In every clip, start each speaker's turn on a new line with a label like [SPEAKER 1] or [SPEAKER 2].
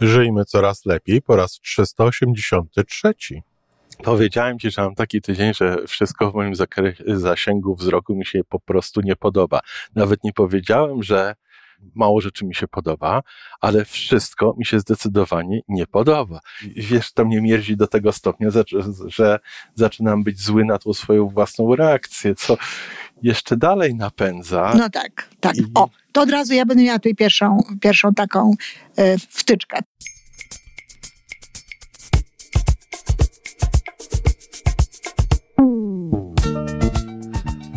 [SPEAKER 1] Żyjmy coraz lepiej po raz 383. Powiedziałem ci, że mam taki tydzień, że wszystko w moim zasięgu wzroku mi się po prostu nie podoba. Nawet nie powiedziałem, że mało rzeczy mi się podoba, ale wszystko mi się zdecydowanie nie podoba. Wiesz, to mnie mierzi do tego stopnia, że zaczynam być zły na tą swoją własną reakcję, co jeszcze dalej napędza.
[SPEAKER 2] No tak, tak. I... O, to od razu ja będę miała tutaj pierwszą, pierwszą taką y, wtyczkę.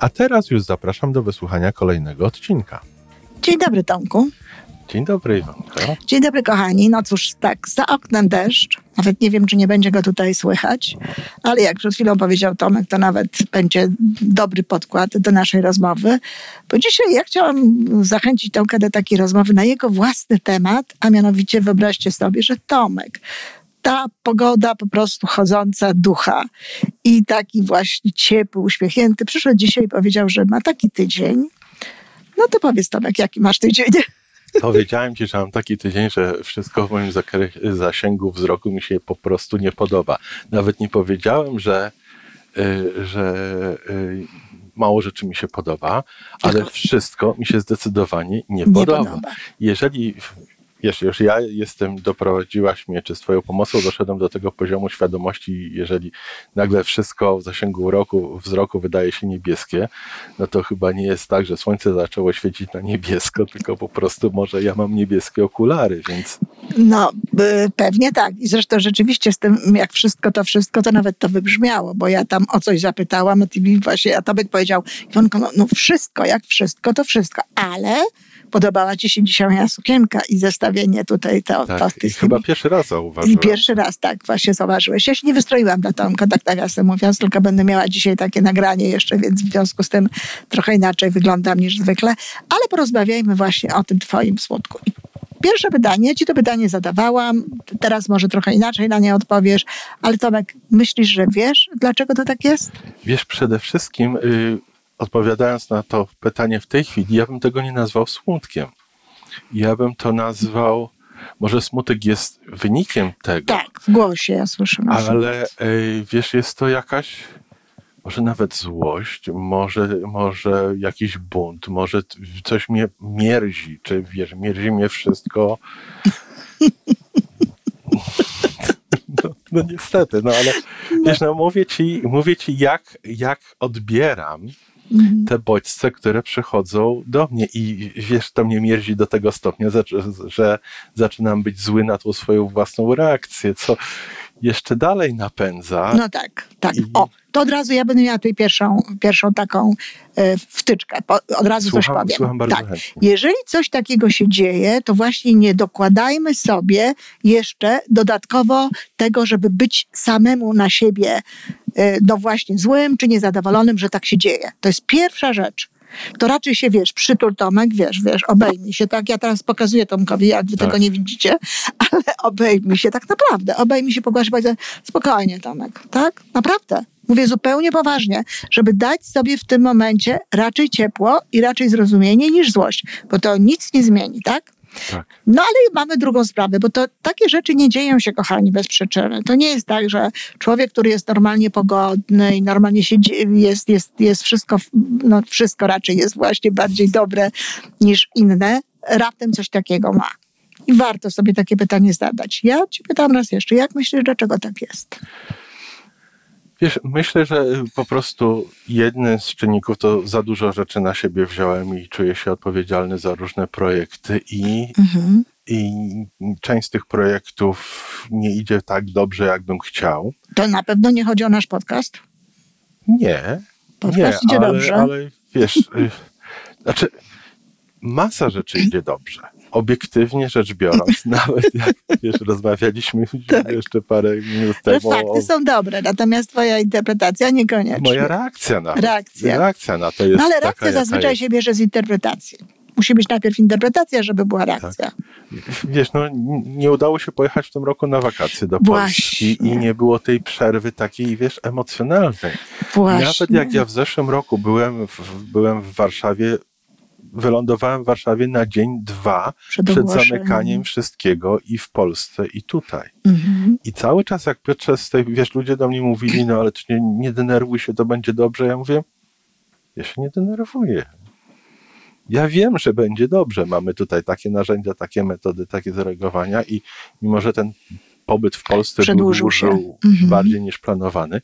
[SPEAKER 1] A teraz już zapraszam do wysłuchania kolejnego odcinka.
[SPEAKER 2] Dzień dobry, Tomku.
[SPEAKER 1] Dzień dobry, Iwonko.
[SPEAKER 2] Dzień dobry, kochani. No cóż, tak, za oknem deszcz. Nawet nie wiem, czy nie będzie go tutaj słychać, ale jak przed chwilą powiedział Tomek, to nawet będzie dobry podkład do naszej rozmowy. Bo dzisiaj ja chciałam zachęcić Tomka do takiej rozmowy na jego własny temat, a mianowicie wyobraźcie sobie, że Tomek ta pogoda po prostu chodząca ducha i taki właśnie ciepły, uśmiechnięty. Przyszedł dzisiaj i powiedział, że ma taki tydzień. No to powiedz Tomek, jaki masz tydzień?
[SPEAKER 1] Powiedziałem ci, że mam taki tydzień, że wszystko w moim zasięgu wzroku mi się po prostu nie podoba. Nawet nie powiedziałem, że, y, że y, mało rzeczy mi się podoba, ale wszystko mi się zdecydowanie nie, nie podoba. podoba. Jeżeli wiesz, już ja jestem, doprowadziłaś mnie, czy z Twoją pomocą doszedłem do tego poziomu świadomości, jeżeli nagle wszystko w zasięgu roku, wzroku wydaje się niebieskie, no to chyba nie jest tak, że słońce zaczęło świecić na niebiesko, tylko po prostu może ja mam niebieskie okulary, więc...
[SPEAKER 2] No, pewnie tak. I zresztą rzeczywiście z tym, jak wszystko to wszystko, to nawet to wybrzmiało, bo ja tam o coś zapytałam, a ty mi właśnie, a Tomek powiedział, no, no wszystko, jak wszystko, to wszystko, ale podobała ci się dzisiaj moja sukienka i zestawienie tutaj to.
[SPEAKER 1] Tak,
[SPEAKER 2] to
[SPEAKER 1] i chyba pierwszy raz zauważyłem.
[SPEAKER 2] I pierwszy raz, tak, właśnie zauważyłeś. Ja się nie wystroiłam dla Tomka, tak nawiasem mówiąc, tylko będę miała dzisiaj takie nagranie jeszcze, więc w związku z tym trochę inaczej wyglądam niż zwykle, ale porozmawiajmy właśnie o tym twoim smutku. Pierwsze pytanie, ci to pytanie zadawałam, teraz może trochę inaczej na nie odpowiesz, ale Tomek, myślisz, że wiesz, dlaczego to tak jest?
[SPEAKER 1] Wiesz, przede wszystkim y, odpowiadając na to pytanie w tej chwili, ja bym tego nie nazwał smutkiem. Ja bym to nazwał, może smutek jest wynikiem tego.
[SPEAKER 2] Tak, w głosie ja słyszę.
[SPEAKER 1] Ale wiesz, jest to jakaś, może nawet złość, może, może jakiś bunt, może coś mnie mierzi, czy wiesz, mierzi mnie wszystko. No, no, niestety, no ale wiesz, no mówię ci, mówię ci jak, jak odbieram Mhm. te bodźce, które przychodzą do mnie. I wiesz, to mnie mierzi do tego stopnia, że zaczynam być zły na tą swoją własną reakcję, co jeszcze dalej napędza.
[SPEAKER 2] No tak, tak. I... O, to od razu ja będę miała tutaj pierwszą, pierwszą taką e, wtyczkę. Od razu
[SPEAKER 1] słucham,
[SPEAKER 2] coś powiem.
[SPEAKER 1] Słucham bardzo
[SPEAKER 2] tak. Jeżeli coś takiego się dzieje, to właśnie nie dokładajmy sobie jeszcze dodatkowo tego, żeby być samemu na siebie e, no właśnie złym czy niezadowolonym, że tak się dzieje. To jest pierwsza rzecz to raczej się, wiesz, przytul Tomek, wiesz, wiesz, obejmij się, tak? Ja teraz pokazuję Tomkowi, jak wy tak. tego nie widzicie, ale obejmij się, tak naprawdę, obejmij się, pogłasz spokojnie Tomek, tak? Naprawdę. Mówię zupełnie poważnie, żeby dać sobie w tym momencie raczej ciepło i raczej zrozumienie niż złość, bo to nic nie zmieni, tak?
[SPEAKER 1] Tak.
[SPEAKER 2] No ale mamy drugą sprawę, bo to takie rzeczy nie dzieją się, kochani, bez przyczyny. To nie jest tak, że człowiek, który jest normalnie pogodny i normalnie się jest, jest, jest wszystko, no wszystko raczej jest właśnie bardziej dobre niż inne, raptem coś takiego ma. I warto sobie takie pytanie zadać. Ja ci pytam raz jeszcze, jak myślisz, dlaczego tak jest?
[SPEAKER 1] Wiesz, myślę, że po prostu jednym z czynników to za dużo rzeczy na siebie wziąłem i czuję się odpowiedzialny za różne projekty i, mhm. i część z tych projektów nie idzie tak dobrze, jakbym chciał.
[SPEAKER 2] To na pewno nie chodzi o nasz podcast?
[SPEAKER 1] Nie.
[SPEAKER 2] Podcast
[SPEAKER 1] nie,
[SPEAKER 2] idzie
[SPEAKER 1] ale,
[SPEAKER 2] dobrze.
[SPEAKER 1] Ale wiesz, y, znaczy masa rzeczy idzie dobrze. obiektywnie rzecz biorąc, nawet jak wiesz, rozmawialiśmy tak. jeszcze parę minut temu.
[SPEAKER 2] Że fakty są dobre, natomiast twoja interpretacja niekoniecznie.
[SPEAKER 1] Moja reakcja na
[SPEAKER 2] reakcja.
[SPEAKER 1] reakcja na to jest.
[SPEAKER 2] No ale
[SPEAKER 1] taka,
[SPEAKER 2] reakcja zazwyczaj się bierze z interpretacji. Musi być najpierw interpretacja, żeby była reakcja. Tak.
[SPEAKER 1] Wiesz, no nie udało się pojechać w tym roku na wakacje do Polski i nie było tej przerwy takiej, wiesz, emocjonalnej.
[SPEAKER 2] Właśnie.
[SPEAKER 1] Nawet jak ja w zeszłym roku byłem w, byłem w Warszawie, wylądowałem w Warszawie na dzień, dwa przed, przed zamykaniem wszystkiego i w Polsce, i tutaj. Mhm. I cały czas, jak Piotrze, z tej, wiesz, ludzie do mnie mówili, no ale nie, nie denerwuj się, to będzie dobrze. Ja mówię, ja się nie denerwuję. Ja wiem, że będzie dobrze. Mamy tutaj takie narzędzia, takie metody, takie zareagowania i mimo, że ten pobyt w Polsce
[SPEAKER 2] Przedłużył
[SPEAKER 1] był, był mhm. bardziej niż planowany,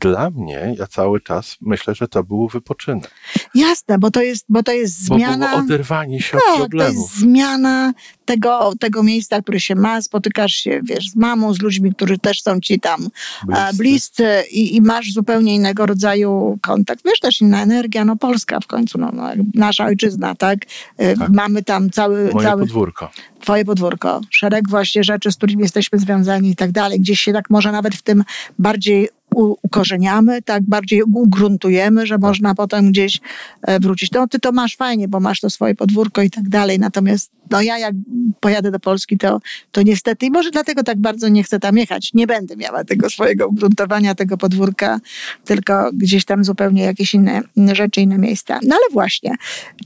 [SPEAKER 1] dla mnie, ja cały czas myślę, że to był wypoczynek.
[SPEAKER 2] Jasne, bo to jest, bo to jest zmiana.
[SPEAKER 1] Bo oderwanie się
[SPEAKER 2] tak,
[SPEAKER 1] od problemów.
[SPEAKER 2] To jest zmiana tego, tego miejsca, które się ma, spotykasz się, wiesz, z mamą, z ludźmi, którzy też są ci tam bliscy, bliscy i, i, masz zupełnie innego rodzaju kontakt. Wiesz, też inna energia, no Polska w końcu, no, no nasza ojczyzna, tak? Y, tak? Mamy tam cały...
[SPEAKER 1] Moje
[SPEAKER 2] cały,
[SPEAKER 1] podwórko.
[SPEAKER 2] Twoje podwórko. Szereg właśnie rzeczy, z którymi jesteśmy związani i tak dalej. Gdzieś się tak może nawet w tym bardziej ukorzeniamy, tak bardziej ugruntujemy, że można potem gdzieś e, wrócić. No ty to masz fajnie, bo masz to swoje podwórko i tak dalej, natomiast no ja jak pojadę do Polski, to, to niestety, i może dlatego tak bardzo nie chcę tam jechać, nie będę miała tego swojego ugruntowania, tego podwórka, tylko gdzieś tam zupełnie jakieś inne, inne rzeczy, inne miejsca. No ale właśnie,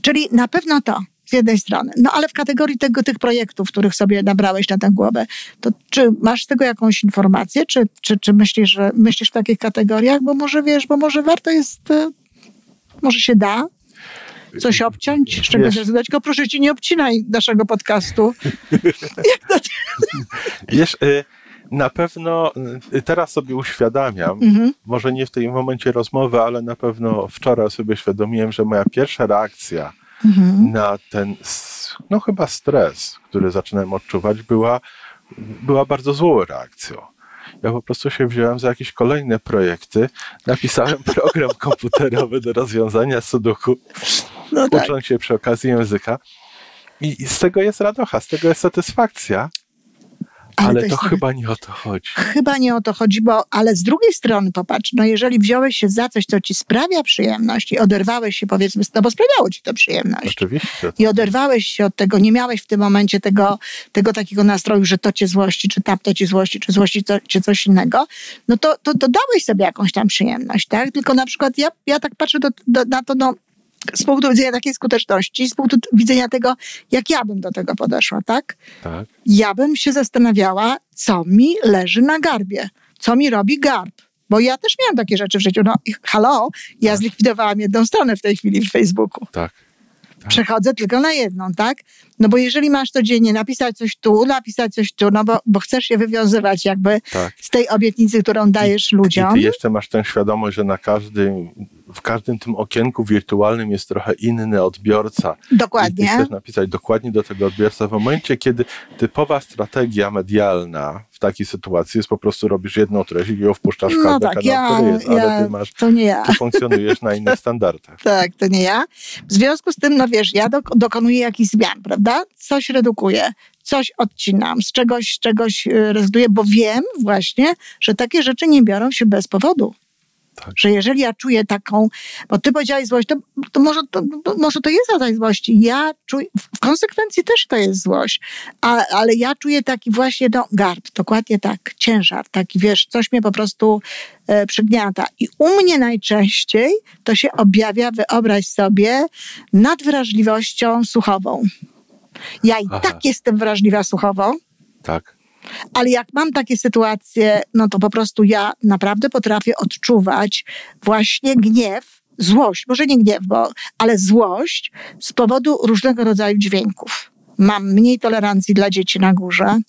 [SPEAKER 2] czyli na pewno to, z jednej strony. No ale w kategorii tego, tych projektów, których sobie nabrałeś na tę głowę, to czy masz z tego jakąś informację, czy, czy, czy myślisz, że myślisz w takich kategoriach? Bo może wiesz, bo może warto jest, e, może się da coś obciąć, z czego zrezygnować. Tylko proszę cię, nie obcinaj naszego podcastu.
[SPEAKER 1] Wiesz, y, na pewno y, teraz sobie uświadamiam, mhm. może nie w tym momencie rozmowy, ale na pewno wczoraj sobie uświadomiłem, że moja pierwsza reakcja mhm. na ten, no chyba stres, który zaczynałem odczuwać, była, była bardzo złą reakcją. Ja po prostu się wziąłem za jakieś kolejne projekty, napisałem program komputerowy do rozwiązania sudoku, no tak. ucząc się przy okazji języka. I z tego jest radocha, z tego jest satysfakcja. Ale, ale to, chyba nie o to chodzi.
[SPEAKER 2] Chyba nie o to chodzi, bo ale z drugiej strony popatrz, no jeżeli wziąłeś się za coś, co ci sprawia przyjemność i oderwałeś się powiedzmy, no bo sprawiało ci to przyjemność.
[SPEAKER 1] Oczywiście.
[SPEAKER 2] I oderwałeś się od tego, nie miałeś w tym momencie tego, tego takiego nastroju, że to cię złości, czy tamto cię złości, czy złości to, czy coś innego, no to, to, to dałeś sobie jakąś tam przyjemność, tak? Tylko na przykład ja, ja tak patrzę do, do, na to, no z punktu widzenia takiej skuteczności, z punktu widzenia tego, jak ja bym do tego podeszła, tak?
[SPEAKER 1] tak?
[SPEAKER 2] Ja bym się zastanawiała, co mi leży na garbie, co mi robi garb. Bo ja też miałam takie rzeczy w życiu. No, halo, ja tak. zlikwidowałam jedną stronę w tej chwili w Facebooku.
[SPEAKER 1] Tak. tak.
[SPEAKER 2] Przechodzę tylko na jedną, tak? No bo jeżeli masz codziennie napisać coś tu, napisać coś tu, no bo, bo chcesz się wywiązywać jakby tak. z tej obietnicy, którą dajesz
[SPEAKER 1] I,
[SPEAKER 2] ludziom.
[SPEAKER 1] I ty jeszcze masz tę świadomość, że na każdym w każdym tym okienku wirtualnym jest trochę inny odbiorca.
[SPEAKER 2] Dokładnie. I
[SPEAKER 1] chcesz napisać dokładnie do tego odbiorca w momencie, kiedy typowa strategia medialna w takiej sytuacji jest po prostu robisz jedną treść i ją wpuszczasz w no każdy tak, kanał, ja, który jest, ale ja, ty masz,
[SPEAKER 2] to nie ja.
[SPEAKER 1] ty funkcjonujesz na innych standardach.
[SPEAKER 2] tak, to nie ja. W związku z tym, no wiesz, ja do, dokonuję jakichś zmian, prawda? Coś redukuję, coś odcinam, z czegoś, z czegoś y, rezygnuję, bo wiem właśnie, że takie rzeczy nie biorą się bez powodu. Tak. Że jeżeli ja czuję taką, bo ty powiedziałeś złość, to, to, może, to, to może to jest rodzaj złości. Ja czuję, w konsekwencji też to jest złość, a, ale ja czuję taki właśnie no, garb, dokładnie tak, ciężar, taki wiesz, coś mnie po prostu e, przygniata. I u mnie najczęściej to się objawia, wyobraź sobie, nadwrażliwością słuchową. Ja i Aha. tak jestem wrażliwa słuchowo.
[SPEAKER 1] Tak
[SPEAKER 2] ale jak mam takie sytuacje, no to po prostu ja naprawdę potrafię odczuwać właśnie gniew, złość, może nie gniew, bo, ale złość z powodu różnego rodzaju dźwięków. Mam mniej tolerancji dla dzieci na górze.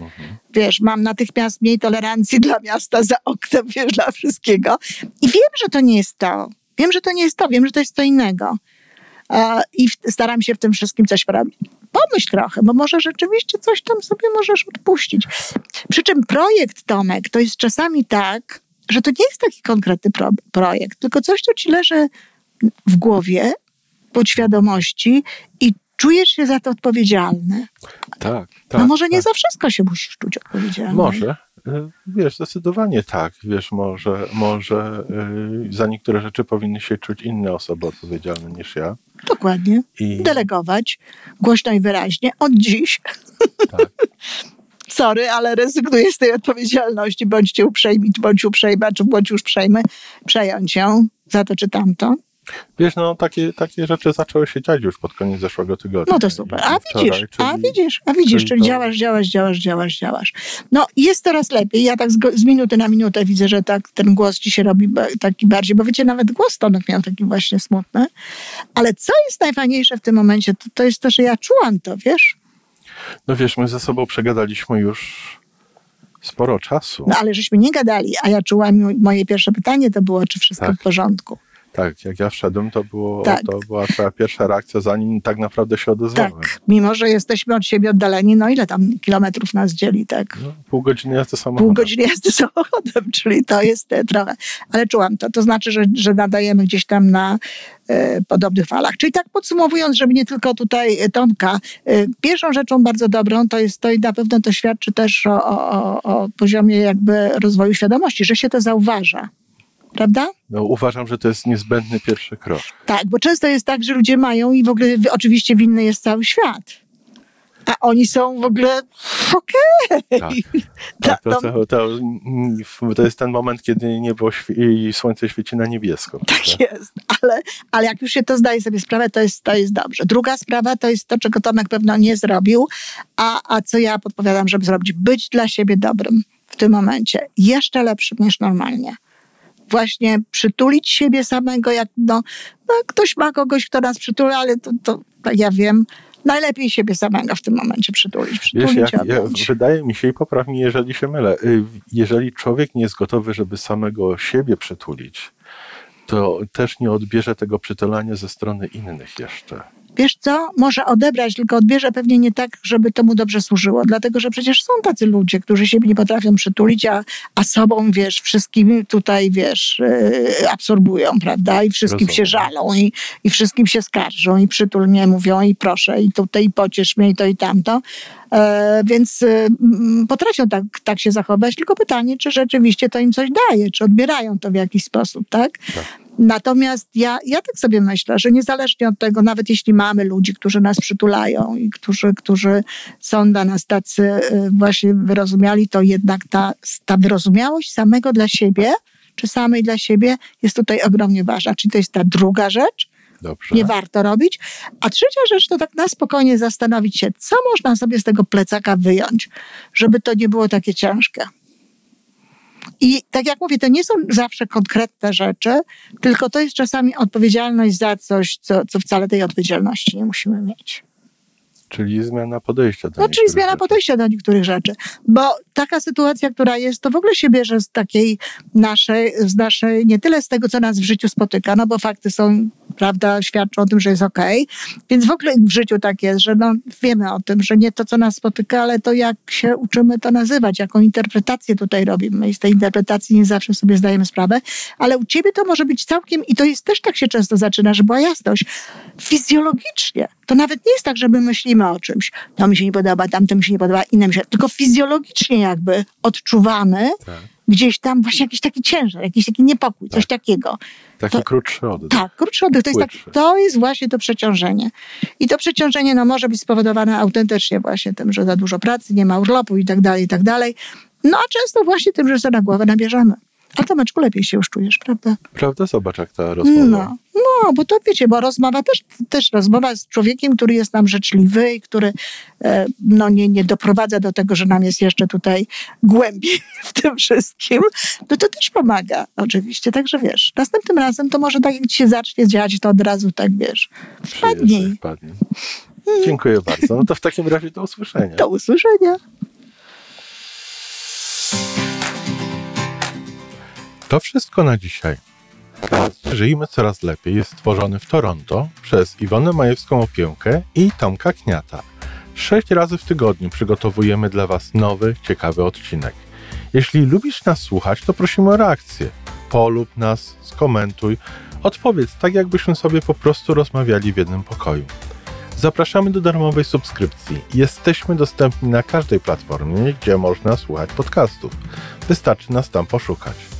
[SPEAKER 2] Mhm. Wiesz, mam natychmiast mniej tolerancji dla miasta za oknem, wiesz, dla wszystkiego. I wiem, że to nie jest to. Wiem, że to nie jest to, wiem, że to jest co innego. I staram się w tym wszystkim coś robić pomyśl trochę, bo może rzeczywiście coś tam sobie możesz odpuścić. Przy czym projekt Tomek to jest czasami tak, że to nie jest taki konkretny pro projekt, tylko coś, co ci leży w głowie, podświadomości i czujesz się za to odpowiedzialny.
[SPEAKER 1] Tak, tak.
[SPEAKER 2] no może nie
[SPEAKER 1] tak.
[SPEAKER 2] za wszystko się musisz czuć odpowiedzialny.
[SPEAKER 1] Może. Y, Wiesz, zdecydowanie tak. Wiesz, może, może y, za niektóre rzeczy powinny się czuć inne osoby odpowiedzialne niż ja.
[SPEAKER 2] Dokładnie.
[SPEAKER 1] I
[SPEAKER 2] Delegować głośno i wyraźnie od dziś.
[SPEAKER 1] tak,
[SPEAKER 2] Sorry, ale rezygnuję z tej odpowiedzialności. Bądźcie uprzejmi, bądź uprzejma, czy bądź już przejmy, przejąć ją za to czy tamto.
[SPEAKER 1] Wiesz, no takie, takie rzeczy zaczęły się dziać już pod koniec zeszłego tygodnia.
[SPEAKER 2] No to super. A
[SPEAKER 1] wczoraj,
[SPEAKER 2] widzisz, a
[SPEAKER 1] czyli-
[SPEAKER 2] widzisz, a widzisz,
[SPEAKER 1] czyli
[SPEAKER 2] czyli
[SPEAKER 1] to-
[SPEAKER 2] działasz, działasz, działasz, działasz, działasz. No jest coraz lepiej. Ja tak z, z minuty na minutę widzę, że tak ten głos ci się robi taki bardziej, bo wiecie, nawet głos Tomek miał taki właśnie smutny. Ale co jest najfajniejsze w tym momencie, to, to jest to, że ja czułam to, wiesz?
[SPEAKER 1] No wiesz, my ze sobą przegadaliśmy już sporo czasu.
[SPEAKER 2] No ale żeśmy nie gadali, a ja czułam, moje pierwsze pytanie to było, czy wszystko
[SPEAKER 1] Tak.
[SPEAKER 2] w porządku.
[SPEAKER 1] Tak, jak ja wszedłem, to, było,
[SPEAKER 2] Tak.
[SPEAKER 1] to była twoja pierwsza reakcja, zanim tak naprawdę się odezwałem.
[SPEAKER 2] Tak, mimo że jesteśmy od siebie oddaleni, no ile tam kilometrów nas dzieli, tak?
[SPEAKER 1] No, pół godziny jazdy samochodem.
[SPEAKER 2] Pół godziny jazdy samochodem, czyli to jest e, trochę. Ale czułam to. To znaczy, że, że nadajemy gdzieś tam na e, podobnych falach. Czyli tak podsumowując, żeby nie tylko tutaj e, Tomka, pierwszą rzeczą bardzo dobrą to jest to i na pewno to świadczy też o, o, o poziomie jakby rozwoju świadomości, że się to zauważa. Prawda?
[SPEAKER 1] No, uważam, że to jest niezbędny pierwszy krok.
[SPEAKER 2] Tak, bo często jest tak, że ludzie mają i w ogóle oczywiście winny jest cały świat. A oni są w ogóle okej.
[SPEAKER 1] Tak.
[SPEAKER 2] Ta-
[SPEAKER 1] Tak, to,
[SPEAKER 2] to-
[SPEAKER 1] to, jest ten moment, kiedy niebo i słońce świeci na niebiesko.
[SPEAKER 2] Tak
[SPEAKER 1] prawda?
[SPEAKER 2] jest, ale, ale jak już się to zdaje sobie sprawę, to jest, to jest dobrze. Druga sprawa to jest to, czego Tomek pewno nie zrobił, a, a co ja podpowiadam, żeby zrobić. Być dla siebie dobrym w tym momencie. Jeszcze lepszym niż normalnie. Właśnie przytulić siebie samego, jak no, no ktoś ma kogoś, kto nas przytula, ale to, to tak ja wiem, najlepiej siebie samego w tym momencie przytulić.
[SPEAKER 1] Wiesz,
[SPEAKER 2] Przytulić,
[SPEAKER 1] jak, ja, wydaje mi się, i popraw mi, jeżeli się mylę, y, jeżeli człowiek nie jest gotowy, żeby samego siebie przytulić, to też nie odbierze tego przytulania ze strony innych jeszcze.
[SPEAKER 2] Wiesz co, może odebrać, tylko odbierze pewnie nie tak, żeby to mu dobrze służyło. Dlatego, że przecież są tacy ludzie, którzy siebie nie potrafią przytulić, a, a sobą, wiesz, wszystkim tutaj, wiesz, yy, absorbują, prawda? I wszystkim
[SPEAKER 1] Rozumiem.
[SPEAKER 2] się żalą i, i wszystkim się skarżą i przytul mnie mówią i proszę i tutaj i pociesz mnie i to i tamto. E, więc mm, potrafią tak, tak się zachować, tylko pytanie, czy rzeczywiście to im coś daje, czy odbierają to w jakiś sposób, tak?
[SPEAKER 1] Tak.
[SPEAKER 2] Natomiast ja, ja tak sobie myślę, że niezależnie od tego, nawet jeśli mamy ludzi, którzy nas przytulają i którzy, którzy są dla nas tacy y, właśnie wyrozumiali, to jednak ta, ta wyrozumiałość samego dla siebie, czy samej dla siebie jest tutaj ogromnie ważna. Czyli to jest ta druga rzecz,
[SPEAKER 1] Dobrze.
[SPEAKER 2] nie warto robić. A trzecia rzecz to tak na spokojnie zastanowić się, co można sobie z tego plecaka wyjąć, żeby to nie było takie ciężkie. I tak jak mówię, to nie są zawsze konkretne rzeczy, tylko to jest czasami odpowiedzialność za coś, co, co wcale tej odpowiedzialności nie musimy mieć.
[SPEAKER 1] Czyli zmiana podejścia do
[SPEAKER 2] No, czyli zmiana
[SPEAKER 1] rzeczy.
[SPEAKER 2] podejścia do niektórych rzeczy. Bo taka sytuacja, która jest, to w ogóle się bierze z takiej naszej, z naszej, nie tyle z tego, co nas w życiu spotyka, no bo fakty są, prawda, świadczą o tym, że jest okej. Więc w ogóle w życiu tak jest, że no, wiemy o tym, że nie to, co nas spotyka, ale to, jak się uczymy to nazywać, jaką interpretację tutaj robimy. I z tej interpretacji nie zawsze sobie zdajemy sprawę, ale u ciebie to może być całkiem, i to jest też tak się często zaczyna, że była jasność, fizjologicznie. To nawet nie jest tak, że my myślimy o czymś. To mi się nie podoba, tamto mi się nie podoba, inne mi się... Tylko fizjologicznie jakby odczuwamy
[SPEAKER 1] Tak.
[SPEAKER 2] Gdzieś tam właśnie jakiś taki ciężar, jakiś taki niepokój, coś takiego.
[SPEAKER 1] Taki
[SPEAKER 2] To-
[SPEAKER 1] krótszy oddech.
[SPEAKER 2] Tak, krótszy oddech to jest, tak, to jest właśnie to przeciążenie. I to przeciążenie no, może być spowodowane autentycznie właśnie tym, że za dużo pracy, nie ma urlopu i tak dalej, i tak dalej. No a często właśnie tym, że sobie na głowę nabierzemy. A Tomeczku, lepiej się już czujesz, prawda?
[SPEAKER 1] Prawda? Zobacz, jak ta rozmowa.
[SPEAKER 2] No, no, bo to wiecie, bo rozmowa też, też rozmowa z człowiekiem, który jest nam życzliwy i który e, no, nie, nie doprowadza do tego, że nam jest jeszcze tutaj głębiej w tym wszystkim, no to też pomaga oczywiście. Także wiesz, następnym razem to może tak jak ci się zacznie dziać, to od razu tak wiesz, wpadnij.
[SPEAKER 1] wpadnij. Dziękuję bardzo. No to w takim razie do usłyszenia.
[SPEAKER 2] Do usłyszenia.
[SPEAKER 1] To wszystko na dzisiaj. Żyjmy coraz lepiej jest stworzony w Toronto przez Iwonę Majewską-Opiełkę i Tomka Kniata. Sześć razy w tygodniu przygotowujemy dla Was nowy, ciekawy odcinek. Jeśli lubisz nas słuchać, to prosimy o reakcję. Polub nas, skomentuj, odpowiedz tak, jakbyśmy sobie po prostu rozmawiali w jednym pokoju. Zapraszamy do darmowej subskrypcji. Jesteśmy dostępni na każdej platformie, gdzie można słuchać podcastów. Wystarczy nas tam poszukać.